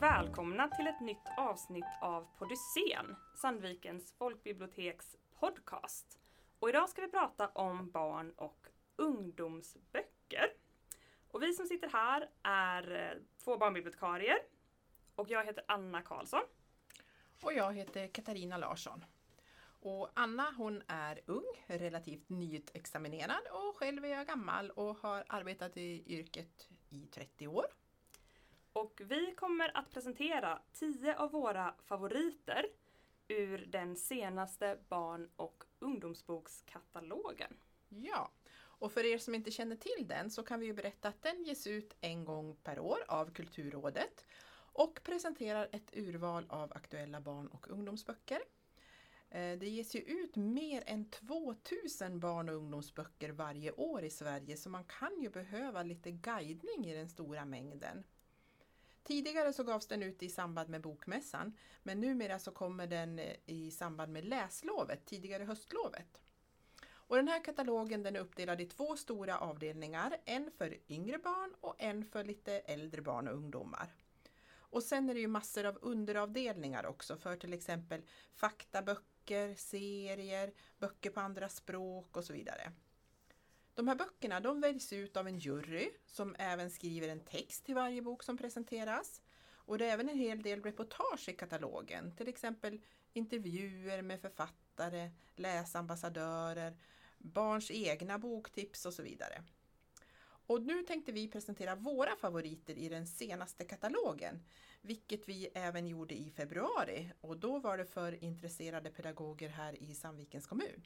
välkomna till ett nytt avsnitt av Podyssén, Sandvikens folkbiblioteks podcast. Och idag ska vi prata om barn och ungdomsböcker. Och vi som sitter här är eh, två barnbibliotekarier och jag heter Anna Karlsson. Och jag heter Katarina Larsson. Och Anna hon är ung, relativt nyutexaminerad och själv är jag gammal och har arbetat i yrket i 30 år. Och vi kommer att presentera 10 av våra favoriter ur den senaste barn och ungdomsbokskatalogen. Ja, och för er som inte känner till den så kan vi ju berätta att den ges ut en gång per år av Kulturrådet och presenterar ett urval av aktuella barn och ungdomsböcker. Eh, det ges ju ut mer än 2000 barn och ungdomsböcker varje år i Sverige så man kan ju behöva lite guidning i den stora mängden. Tidigare så gavs den ut i samband med Bokmässan men numera så kommer den eh, i samband med läslovet, tidigare höstlovet. Och den här katalogen den är uppdelad i två stora avdelningar, en för yngre barn och en för lite äldre barn och ungdomar. Och sen är det ju massor av underavdelningar också för till exempel faktaböcker, serier, böcker på andra språk och så vidare. De här böckerna de väljs ut av en jury som även skriver en text till varje bok som presenteras. Och det är även en hel del reportage i katalogen, till exempel intervjuer med författare, läsambassadörer, barns egna boktips och så vidare. Och nu tänkte vi presentera våra favoriter i den senaste katalogen, vilket vi även gjorde i februari och då var det för intresserade pedagoger här i Sandvikens kommun.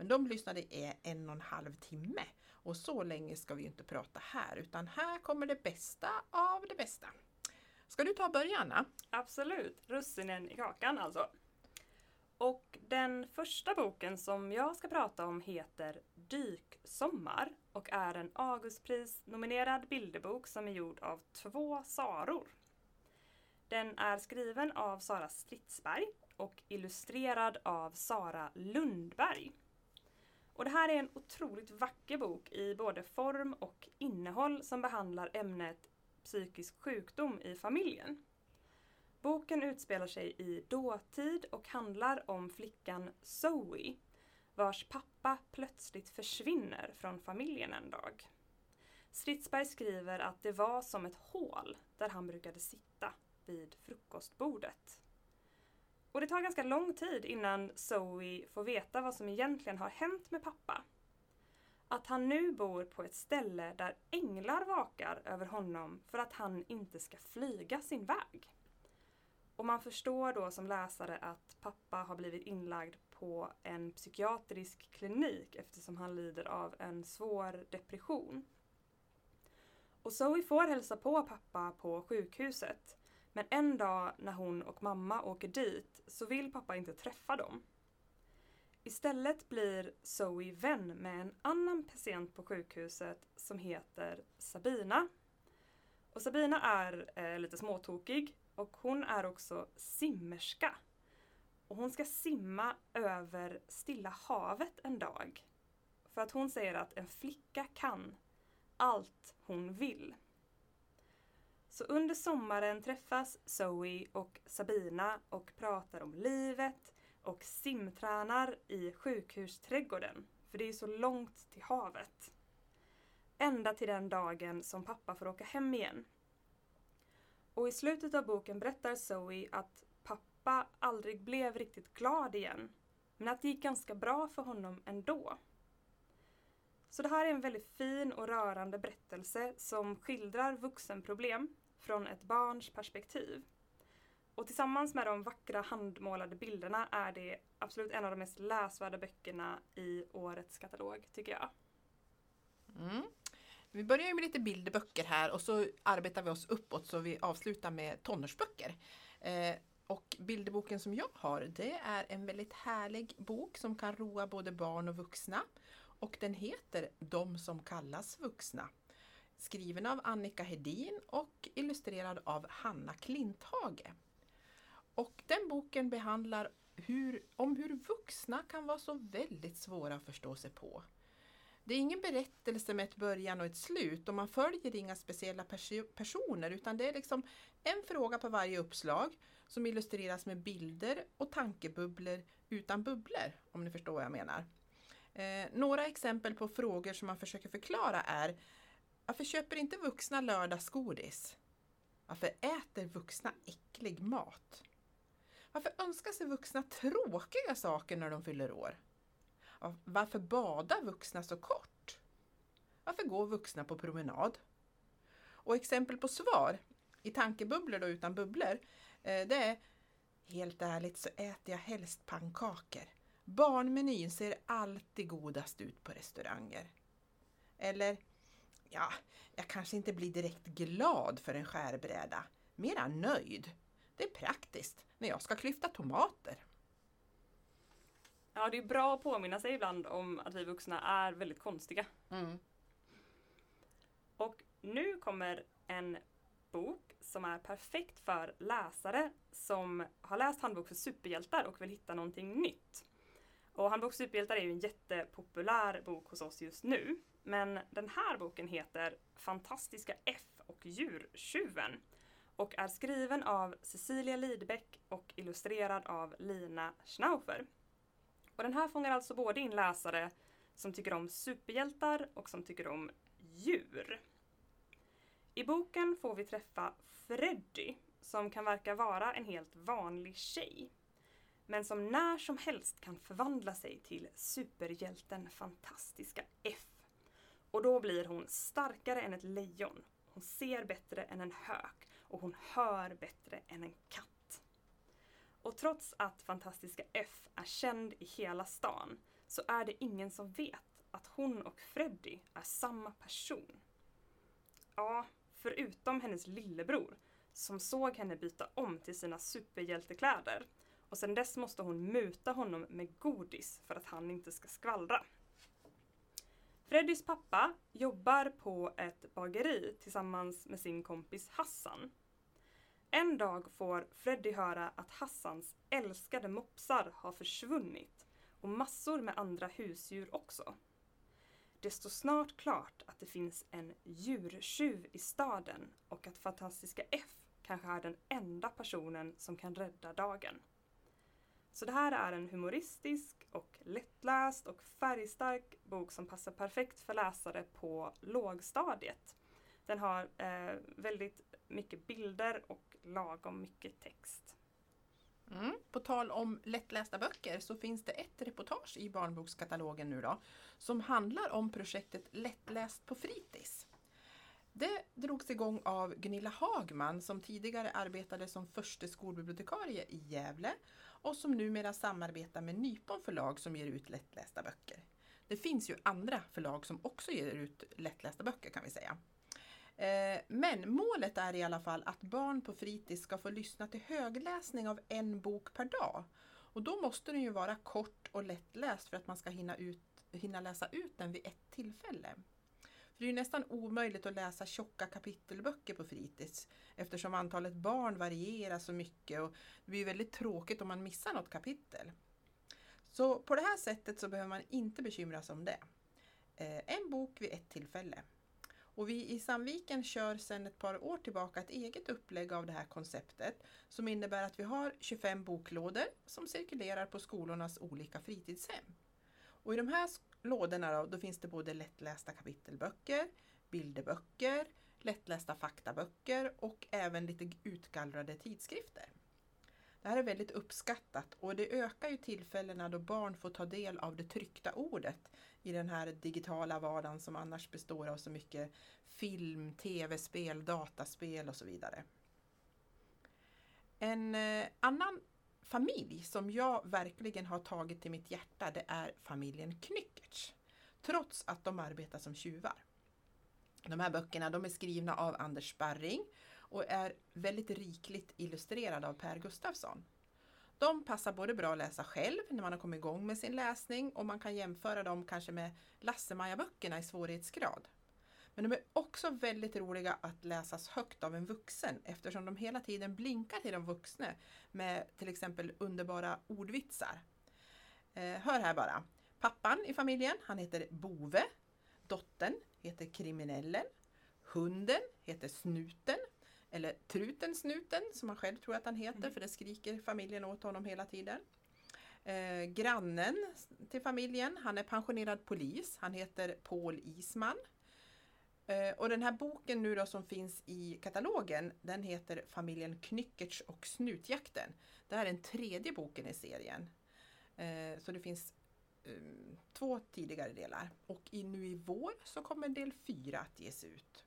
Men de lyssnade i en och en halv timme och så länge ska vi inte prata här utan här kommer det bästa av det bästa. Ska du ta början Anna? Absolut, russinen i kakan alltså. Och den första boken som jag ska prata om heter Dyksommar och är en Augustpris-nominerad bilderbok som är gjord av två Saror. Den är skriven av Sara Stridsberg och illustrerad av Sara Lundberg. Och det här är en otroligt vacker bok i både form och innehåll som behandlar ämnet psykisk sjukdom i familjen. Boken utspelar sig i dåtid och handlar om flickan Zoe vars pappa plötsligt försvinner från familjen en dag. Stridsberg skriver att det var som ett hål där han brukade sitta vid frukostbordet. Och det tar ganska lång tid innan Zoe får veta vad som egentligen har hänt med pappa. Att han nu bor på ett ställe där änglar vakar över honom för att han inte ska flyga sin väg. Och man förstår då som läsare att pappa har blivit inlagd på en psykiatrisk klinik eftersom han lider av en svår depression. Och Zoe får hälsa på pappa på sjukhuset men en dag när hon och mamma åker dit så vill pappa inte träffa dem. Istället blir Zoe vän med en annan patient på sjukhuset som heter Sabina. Och Sabina är eh, lite småtokig och hon är också simmerska. Och hon ska simma över Stilla havet en dag. För att hon säger att en flicka kan allt hon vill. Så under sommaren träffas Zoe och Sabina och pratar om livet och simtränar i sjukhusträdgården. För det är så långt till havet. Ända till den dagen som pappa får åka hem igen. Och i slutet av boken berättar Zoe att pappa aldrig blev riktigt glad igen. Men att det gick ganska bra för honom ändå. Så det här är en väldigt fin och rörande berättelse som skildrar vuxenproblem från ett barns perspektiv. Och tillsammans med de vackra handmålade bilderna är det absolut en av de mest läsvärda böckerna i årets katalog, tycker jag. Mm. Vi börjar med lite bilderböcker här och så arbetar vi oss uppåt så vi avslutar med tonårsböcker. Eh, och bilderboken som jag har det är en väldigt härlig bok som kan roa både barn och vuxna. Och den heter De som kallas vuxna. Skriven av Annika Hedin och illustrerad av Hanna Klinthage. Och den boken behandlar hur, om hur vuxna kan vara så väldigt svåra att förstå sig på. Det är ingen berättelse med ett början och ett slut och man följer inga speciella perso personer utan det är liksom en fråga på varje uppslag som illustreras med bilder och tankebubblor utan bubblor, om ni förstår vad jag menar. Eh, några exempel på frågor som man försöker förklara är varför köper inte vuxna lördagsgodis? Varför äter vuxna äcklig mat? Varför önskar sig vuxna tråkiga saker när de fyller år? Varför badar vuxna så kort? Varför går vuxna på promenad? Och exempel på svar i tankebubblor och utan bubblor, eh, det är Helt ärligt så äter jag helst pannkakor. Barnmenyn ser alltid godast ut på restauranger. Eller, ja, jag kanske inte blir direkt glad för en skärbräda. Mera nöjd. Det är praktiskt när jag ska klyfta tomater. Ja, det är bra att påminna sig ibland om att vi vuxna är väldigt konstiga. Mm. Och nu kommer en bok som är perfekt för läsare som har läst Handbok för superhjältar och vill hitta någonting nytt. Och Handbok superhjältar är ju en jättepopulär bok hos oss just nu. Men den här boken heter Fantastiska F och djurtjuven och är skriven av Cecilia Lidbeck och illustrerad av Lina Schnaufer. Och den här fångar alltså både in läsare som tycker om superhjältar och som tycker om djur. I boken får vi träffa Freddy som kan verka vara en helt vanlig tjej. Men som när som helst kan förvandla sig till superhjälten Fantastiska F. Och då blir hon starkare än ett lejon. Hon ser bättre än en hök och hon hör bättre än en katt. Och trots att Fantastiska F är känd i hela stan så är det ingen som vet att hon och Freddy är samma person. Ja, förutom hennes lillebror som såg henne byta om till sina superhjältekläder. Och sen dess måste hon muta honom med godis för att han inte ska skvallra. Freddys pappa jobbar på ett bageri tillsammans med sin kompis Hassan. En dag får Freddy höra att Hassans älskade mopsar har försvunnit och massor med andra husdjur också. Det står snart klart att det finns en djurtjuv i staden och att Fantastiska F kanske är den enda personen som kan rädda dagen. Så det här är en humoristisk och lättläst och färgstark bok som passar perfekt för läsare på lågstadiet. Den har eh, väldigt mycket bilder och lagom mycket text. Mm. På tal om lättlästa böcker så finns det ett reportage i barnbokskatalogen nu då som handlar om projektet Lättläst på fritids. Det drogs igång av Gunilla Hagman som tidigare arbetade som förste skolbibliotekarie i Gävle och som numera samarbetar med Nypon förlag som ger ut lättlästa böcker. Det finns ju andra förlag som också ger ut lättlästa böcker kan vi säga. Eh, men målet är i alla fall att barn på fritids ska få lyssna till högläsning av en bok per dag. Och då måste den ju vara kort och lättläst för att man ska hinna, ut, hinna läsa ut den vid ett tillfälle. För det är nästan omöjligt att läsa tjocka kapitelböcker på fritids eftersom antalet barn varierar så mycket och det blir väldigt tråkigt om man missar något kapitel. Så på det här sättet så behöver man inte bekymra sig om det. Eh, en bok vid ett tillfälle. Och vi i Sandviken kör sedan ett par år tillbaka ett eget upplägg av det här konceptet som innebär att vi har 25 boklådor som cirkulerar på skolornas olika fritidshem. Och I de här lådorna då, då finns det både lättlästa kapitelböcker, bilderböcker, lättlästa faktaböcker och även lite utgallrade tidskrifter. Det här är väldigt uppskattat och det ökar ju tillfällena då barn får ta del av det tryckta ordet i den här digitala vardagen som annars består av så mycket film, tv-spel, dataspel och så vidare. En eh, annan familj som jag verkligen har tagit till mitt hjärta det är familjen Knyckertz. Trots att de arbetar som tjuvar. De här böckerna de är skrivna av Anders Sparring och är väldigt rikligt illustrerade av Per Gustafsson. De passar både bra att läsa själv när man har kommit igång med sin läsning och man kan jämföra dem kanske med Lasse-Maja-böckerna i svårighetsgrad. Men de är också väldigt roliga att läsas högt av en vuxen eftersom de hela tiden blinkar till de vuxna med till exempel underbara ordvitsar. Eh, hör här bara. Pappan i familjen, han heter Bove. Dottern heter Kriminellen. Hunden heter Snuten. Eller Truten Snuten som han själv tror att han heter Mm. för det skriker familjen åt honom hela tiden. Eh, grannen till familjen, han är pensionerad polis. Han heter Paul Isman. Eh, och den här boken nu då som finns i katalogen, den heter Familjen Knyckertz och Snutjakten. Det här är den tredje boken i serien. Eh, så det finns ehm, två tidigare delar. Och nu i vår så kommer del fyra att ges ut.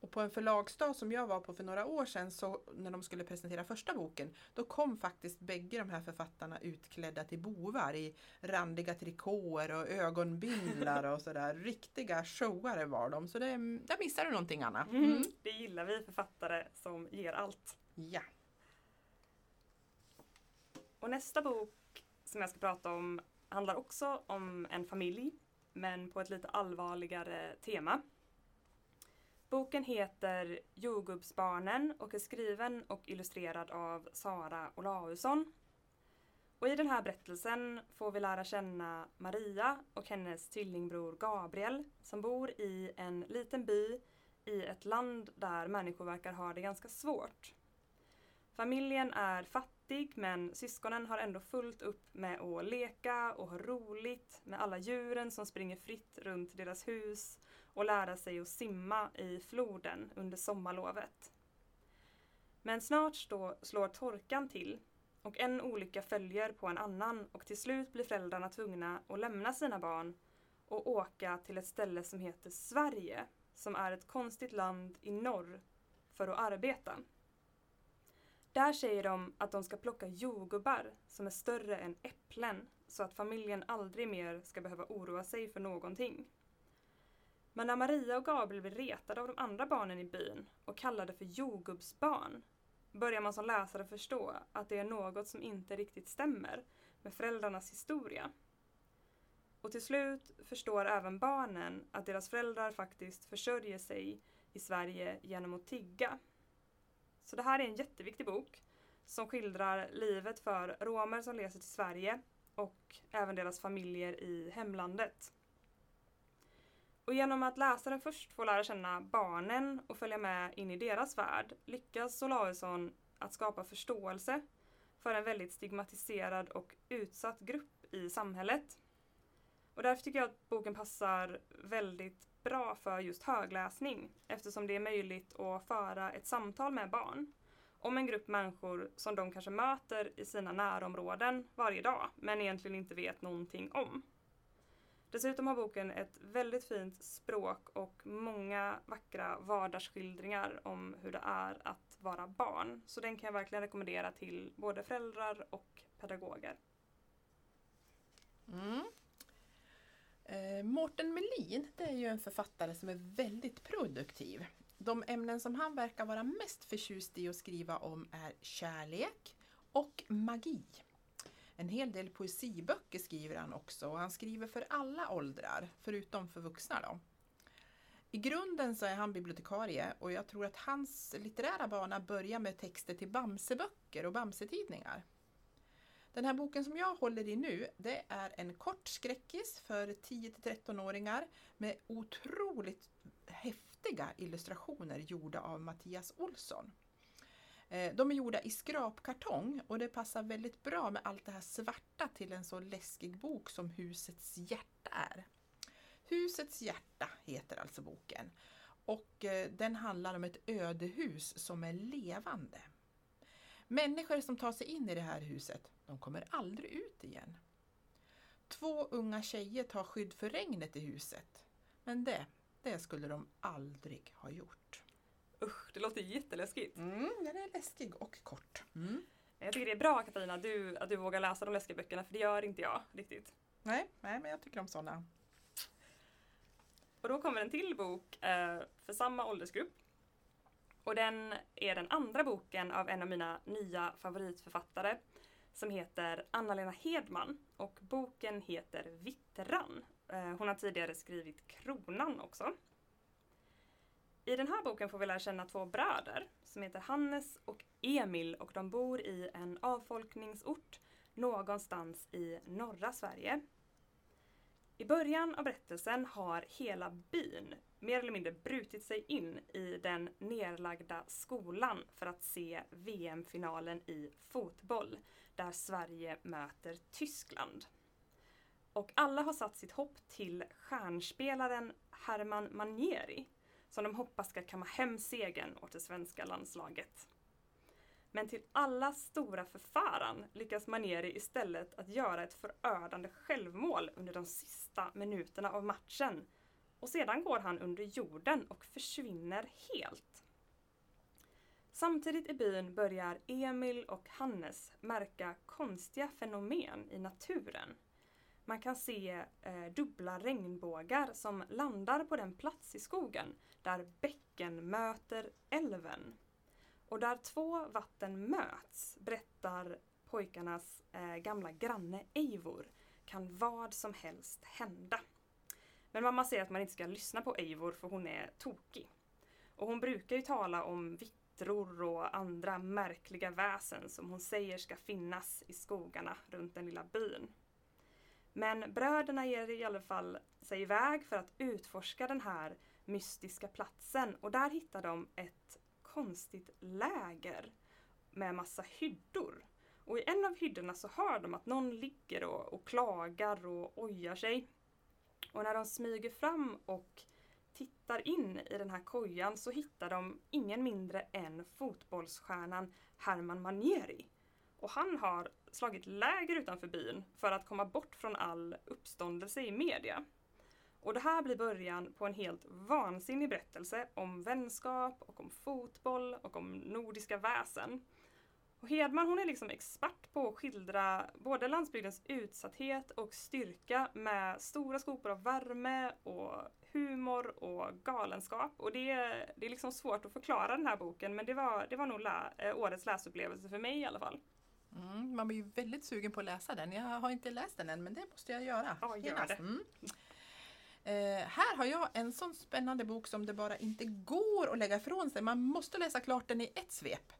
Och på en förlagsdag som jag var på för några år sedan, så när de skulle presentera första boken, då kom faktiskt bägge de här författarna utklädda till bovar i randiga trikåer och ögonbindlar och sådär. Riktiga showare var de, så det, där missade du någonting Anna. Mm. Det gillar vi författare som ger allt. Ja. Och nästa bok som jag ska prata om handlar också om en familj, men på ett lite allvarligare tema. Boken heter Jordgubbsbarnen och är skriven och illustrerad av Sara Olausson. Och i den här berättelsen får vi lära känna Maria och hennes tvillingbror Gabriel som bor i en liten by i ett land där människor verkar ha det ganska svårt. Familjen är fattig men syskonen har ändå fullt upp med att leka och ha roligt med alla djuren som springer fritt runt deras hus och lära sig att simma i floden under sommarlovet. Men snart stå, slår torkan till och en olycka följer på en annan och till slut blir föräldrarna tvungna att lämna sina barn och åka till ett ställe som heter Sverige, som är ett konstigt land i norr, för att arbeta. Där säger de att de ska plocka jordgubbar som är större än äpplen så att familjen aldrig mer ska behöva oroa sig för någonting. Men när Maria och Gabriel blir retade av de andra barnen i byn och kallade för jordgubbsbarn börjar man som läsare förstå att det är något som inte riktigt stämmer med föräldrarnas historia. Och till slut förstår även barnen att deras föräldrar faktiskt försörjer sig i Sverige genom att tigga. Så det här är en jätteviktig bok som skildrar livet för romer som reser till Sverige och även deras familjer i hemlandet. Och genom att läsaren först får lära känna barnen och följa med in i deras värld lyckas Olausson att skapa förståelse för en väldigt stigmatiserad och utsatt grupp i samhället. Och därför tycker jag att boken passar väldigt bra för just högläsning eftersom det är möjligt att föra ett samtal med barn om en grupp människor som de kanske möter i sina närområden varje dag men egentligen inte vet någonting om. Dessutom har boken ett väldigt fint språk och många vackra vardagsskildringar om hur det är att vara barn. Så den kan jag verkligen rekommendera till både föräldrar och pedagoger. Mm. Eh, Mårten Melin det är ju en författare som är väldigt produktiv. De ämnen som han verkar vara mest förtjust i att skriva om är kärlek och magi. En hel del poesiböcker skriver han också och han skriver för alla åldrar, förutom för vuxna. Då. I grunden så är han bibliotekarie och jag tror att hans litterära bana börjar med texter till Bamseböcker och Bamsetidningar. Den här boken som jag håller i nu, det är en kort skräckis för 10-13-åringar med otroligt häftiga illustrationer gjorda av Mattias Olsson. Eh, de är gjorda i skrapkartong och det passar väldigt bra med allt det här svarta till en så läskig bok som Husets hjärta är. Husets hjärta heter alltså boken och eh, den handlar om ett ödehus som är levande. Människor som tar sig in i det här huset, de kommer aldrig ut igen. Två unga tjejer tar skydd för regnet i huset, men det, det skulle de aldrig ha gjort. Usch, det låter jätteläskigt. Mm, den är läskig och kort. Mm. Jag tycker det är bra Katarina att du, att du vågar läsa de läskiga böckerna för det gör inte jag riktigt. Nej, nej, men jag tycker om sådana. Och då kommer en till bok eh, för samma åldersgrupp. Och den är den andra boken av en av mina nya favoritförfattare som heter Anna-Lena Hedman och boken heter Vittran. Eh, hon har tidigare skrivit Kronan också. I den här boken får vi lära känna två bröder som heter Hannes och Emil och de bor i en avfolkningsort någonstans i norra Sverige. I början av berättelsen har hela byn mer eller mindre brutit sig in i den nerlagda skolan för att se VM-finalen i fotboll där Sverige möter Tyskland. Och alla har satt sitt hopp till stjärnspelaren Herman Manieri som de hoppas ska kamma hem segern åt det svenska landslaget. Men till alla stora förfäran lyckas Manieri istället att göra ett förödande självmål under de sista minuterna av matchen. Och sedan går han under jorden och försvinner helt. Samtidigt i byn börjar Emil och Hannes märka konstiga fenomen i naturen. Man kan se eh, dubbla regnbågar som landar på den plats i skogen där bäcken möter älven. Och där två vatten möts, berättar pojkarnas eh, gamla granne Eivor, kan vad som helst hända. Men mamma säger att man inte ska lyssna på Eivor för hon är tokig. Och hon brukar ju tala om vittror och andra märkliga väsen som hon säger ska finnas i skogarna runt den lilla byn. Men bröderna ger i alla fall sig iväg för att utforska den här mystiska platsen och där hittar de ett konstigt läger med massa hyddor. Och i en av hyddorna så hör de att någon ligger och, och klagar och ojar sig. Och när de smyger fram och tittar in i den här kojan så hittar de ingen mindre än fotbollsstjärnan Herman Manieri. Och han har slagit läger utanför byn för att komma bort från all uppståndelse i media. Och det här blir början på en helt vansinnig berättelse om vänskap och om fotboll och om nordiska väsen. Och Hedman hon är liksom expert på att skildra både landsbygdens utsatthet och styrka med stora skopor av värme och humor och galenskap. Och det, är, det är liksom svårt att förklara den här boken men det var, det var nog lä, eh, årets läsupplevelse för mig i alla fall. Mm, man blir ju väldigt sugen på att läsa den. Jag har inte läst den än men det måste jag göra. Ja, gör det. Mm. Eh, här har jag en sån spännande bok som det bara inte går att lägga ifrån sig. Man måste läsa klart den i ett svep.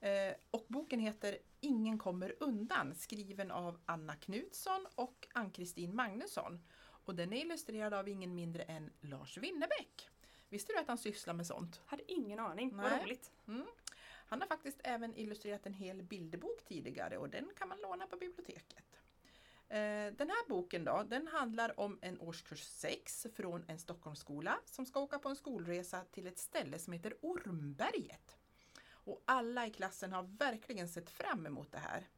Eh, och boken heter Ingen kommer undan skriven av Anna Knutsson och Ann-Kristin Magnusson. Och den är illustrerad av ingen mindre än Lars Winnerbäck. Visste du att han sysslar med sånt? Hade ingen aning, Nej. vad roligt. Mm. Han har faktiskt även illustrerat en hel bilderbok tidigare och den kan man låna på biblioteket. Eh, den här boken då, den handlar om en årskurs 6 från en Stockholmsskola som ska åka på en skolresa till ett ställe som heter Ormberget. Och alla i klassen har verkligen sett fram emot det här.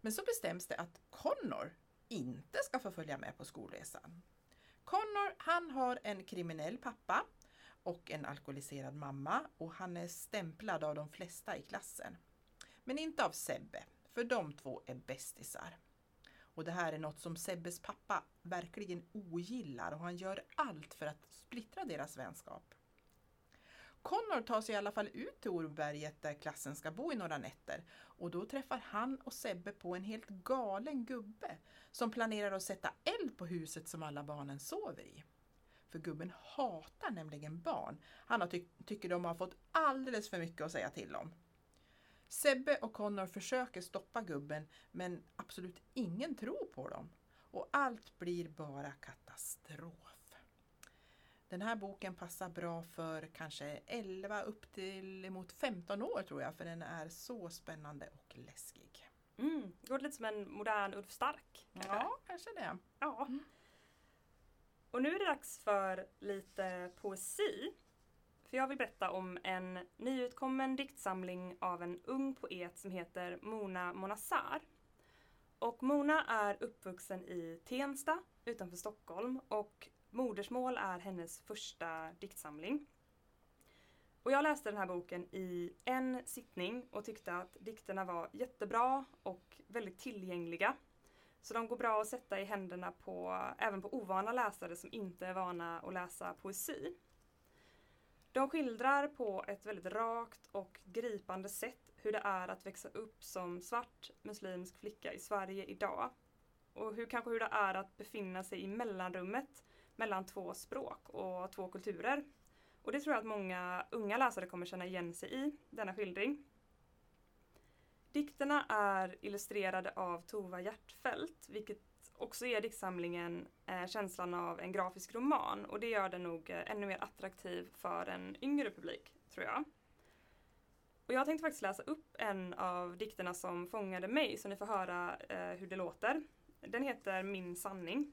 Men så bestäms det att Connor inte ska få följa med på skolresan. Connor han har en kriminell pappa och en alkoholiserad mamma och han är stämplad av de flesta i klassen. Men inte av Sebbe, för de två är bästisar. Och det här är något som Sebbes pappa verkligen ogillar och han gör allt för att splittra deras vänskap. Connor tar sig i alla fall ut till Orberget där klassen ska bo i några nätter och då träffar han och Sebbe på en helt galen gubbe som planerar att sätta eld på huset som alla barnen sover i. För gubben hatar nämligen barn. Han ty tycker de har fått alldeles för mycket att säga till om. Sebbe och Connor försöker stoppa gubben men absolut ingen tror på dem. Och allt blir bara katastrof. Den här boken passar bra för kanske 11 upp till emot 15 år tror jag för den är så spännande och läskig. Mm, det går lite som en modern Ulf Stark. kanske. Ja, kanske det. ja. Mm. Och nu är det dags för lite poesi. För jag vill berätta om en nyutkommen diktsamling av en ung poet som heter Mona Monassar. Och Mona är uppvuxen i Tensta utanför Stockholm och modersmål är hennes första diktsamling. Och jag läste den här boken i en sittning och tyckte att dikterna var jättebra och väldigt tillgängliga. Så de går bra att sätta i händerna på även på ovana läsare som inte är vana att läsa poesi. De skildrar på ett väldigt rakt och gripande sätt hur det är att växa upp som svart muslimsk flicka i Sverige idag. Och hur, kanske hur det är att befinna sig i mellanrummet mellan två språk och två kulturer. Och det tror jag att många unga läsare kommer känna igen sig i, denna skildring. Dikterna är illustrerade av Tova Hjärtfeldt, vilket också ger diktsamlingen eh, känslan av en grafisk roman och det gör den nog eh, ännu mer attraktiv för en yngre publik, tror jag. Och jag tänkte faktiskt läsa upp en av dikterna som fångade mig så ni får höra eh, hur det låter. Den heter Min sanning.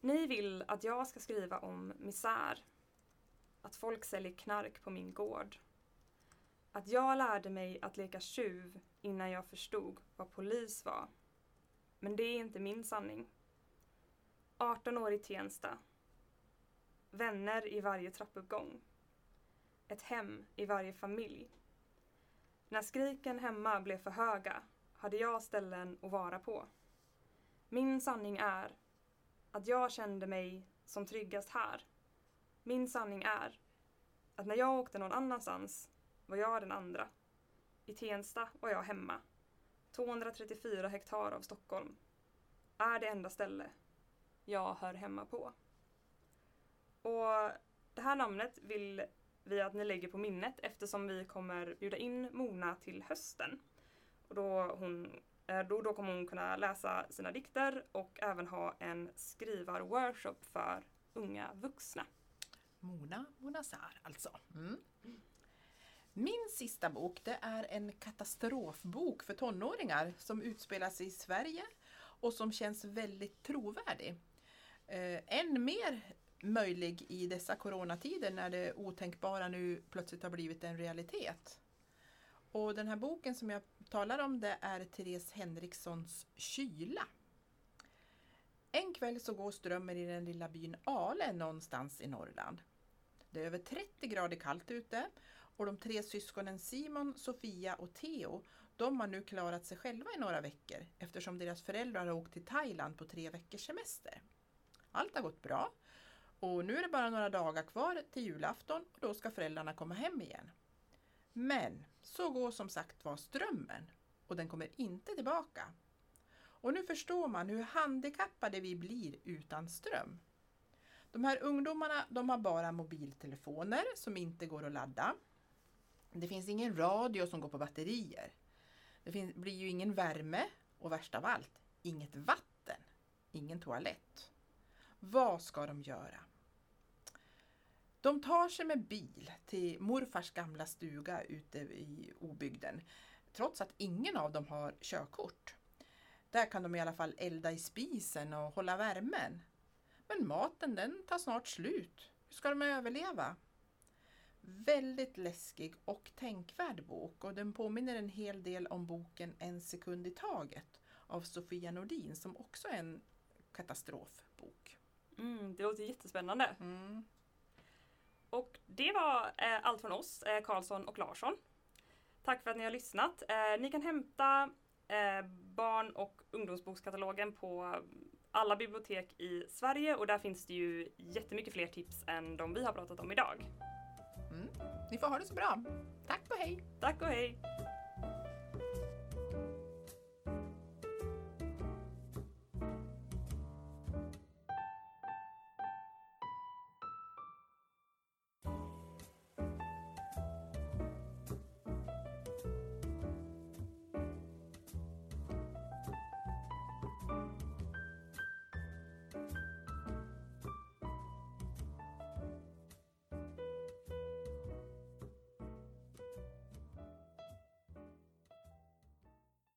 Ni vill att jag ska skriva om misär. Att folk säljer knark på min gård. Att jag lärde mig att leka tjuv innan jag förstod vad polis var. Men det är inte min sanning. 18 år i Tensta. Vänner i varje trappuppgång. Ett hem i varje familj. När skriken hemma blev för höga hade jag ställen att vara på. Min sanning är att jag kände mig som tryggast här. Min sanning är att när jag åkte någon annanstans var jag den andra. I Tensta var jag hemma. 234 hektar av Stockholm. Är det enda ställe jag hör hemma på. Och det här namnet vill vi att ni lägger på minnet eftersom vi kommer bjuda in Mona till hösten. Och då, hon, eh, då, då kommer hon kunna läsa sina dikter och även ha en skrivarworkshop för unga vuxna. Mona Monazar alltså. Mm. Min sista bok det är en katastrofbok för tonåringar som utspelar sig i Sverige och som känns väldigt trovärdig. Eh, än mer möjlig i dessa coronatider när det otänkbara nu plötsligt har blivit en realitet. Och den här boken som jag talar om det är Therese Henrikssons Kyla. En kväll så går strömmen i den lilla byn Ale någonstans i Norrland. Det är över 30 grader kallt ute och de tre syskonen Simon, Sofia och Theo de har nu klarat sig själva i några veckor eftersom deras föräldrar har åkt till Thailand på tre veckors semester. Allt har gått bra och nu är det bara några dagar kvar till julafton och då ska föräldrarna komma hem igen. Men så går som sagt var strömmen och den kommer inte tillbaka. Och nu förstår man hur handikappade vi blir utan ström. De här ungdomarna de har bara mobiltelefoner som inte går att ladda. Det finns ingen radio som går på batterier. Det finns, blir ju ingen värme och värst av allt, inget vatten, ingen toalett. Vad ska de göra? De tar sig med bil till morfars gamla stuga ute i obygden trots att ingen av dem har körkort. Där kan de i alla fall elda i spisen och hålla värmen. Men maten den tar snart slut. Hur ska de överleva? Väldigt läskig och tänkvärd bok och den påminner en hel del om boken En sekund i taget av Sofia Nordin som också är en katastrofbok. Mm, det låter jättespännande. Mm. Och det var eh, allt från oss, eh, Karlsson och Larsson. Tack för att ni har lyssnat. Eh, ni kan hämta eh, barn och ungdomsbokskatalogen på alla bibliotek i Sverige och där finns det ju jättemycket fler tips än de vi har pratat om idag. Mm. Ni får ha det så bra. Tack och hej! Tack och hej!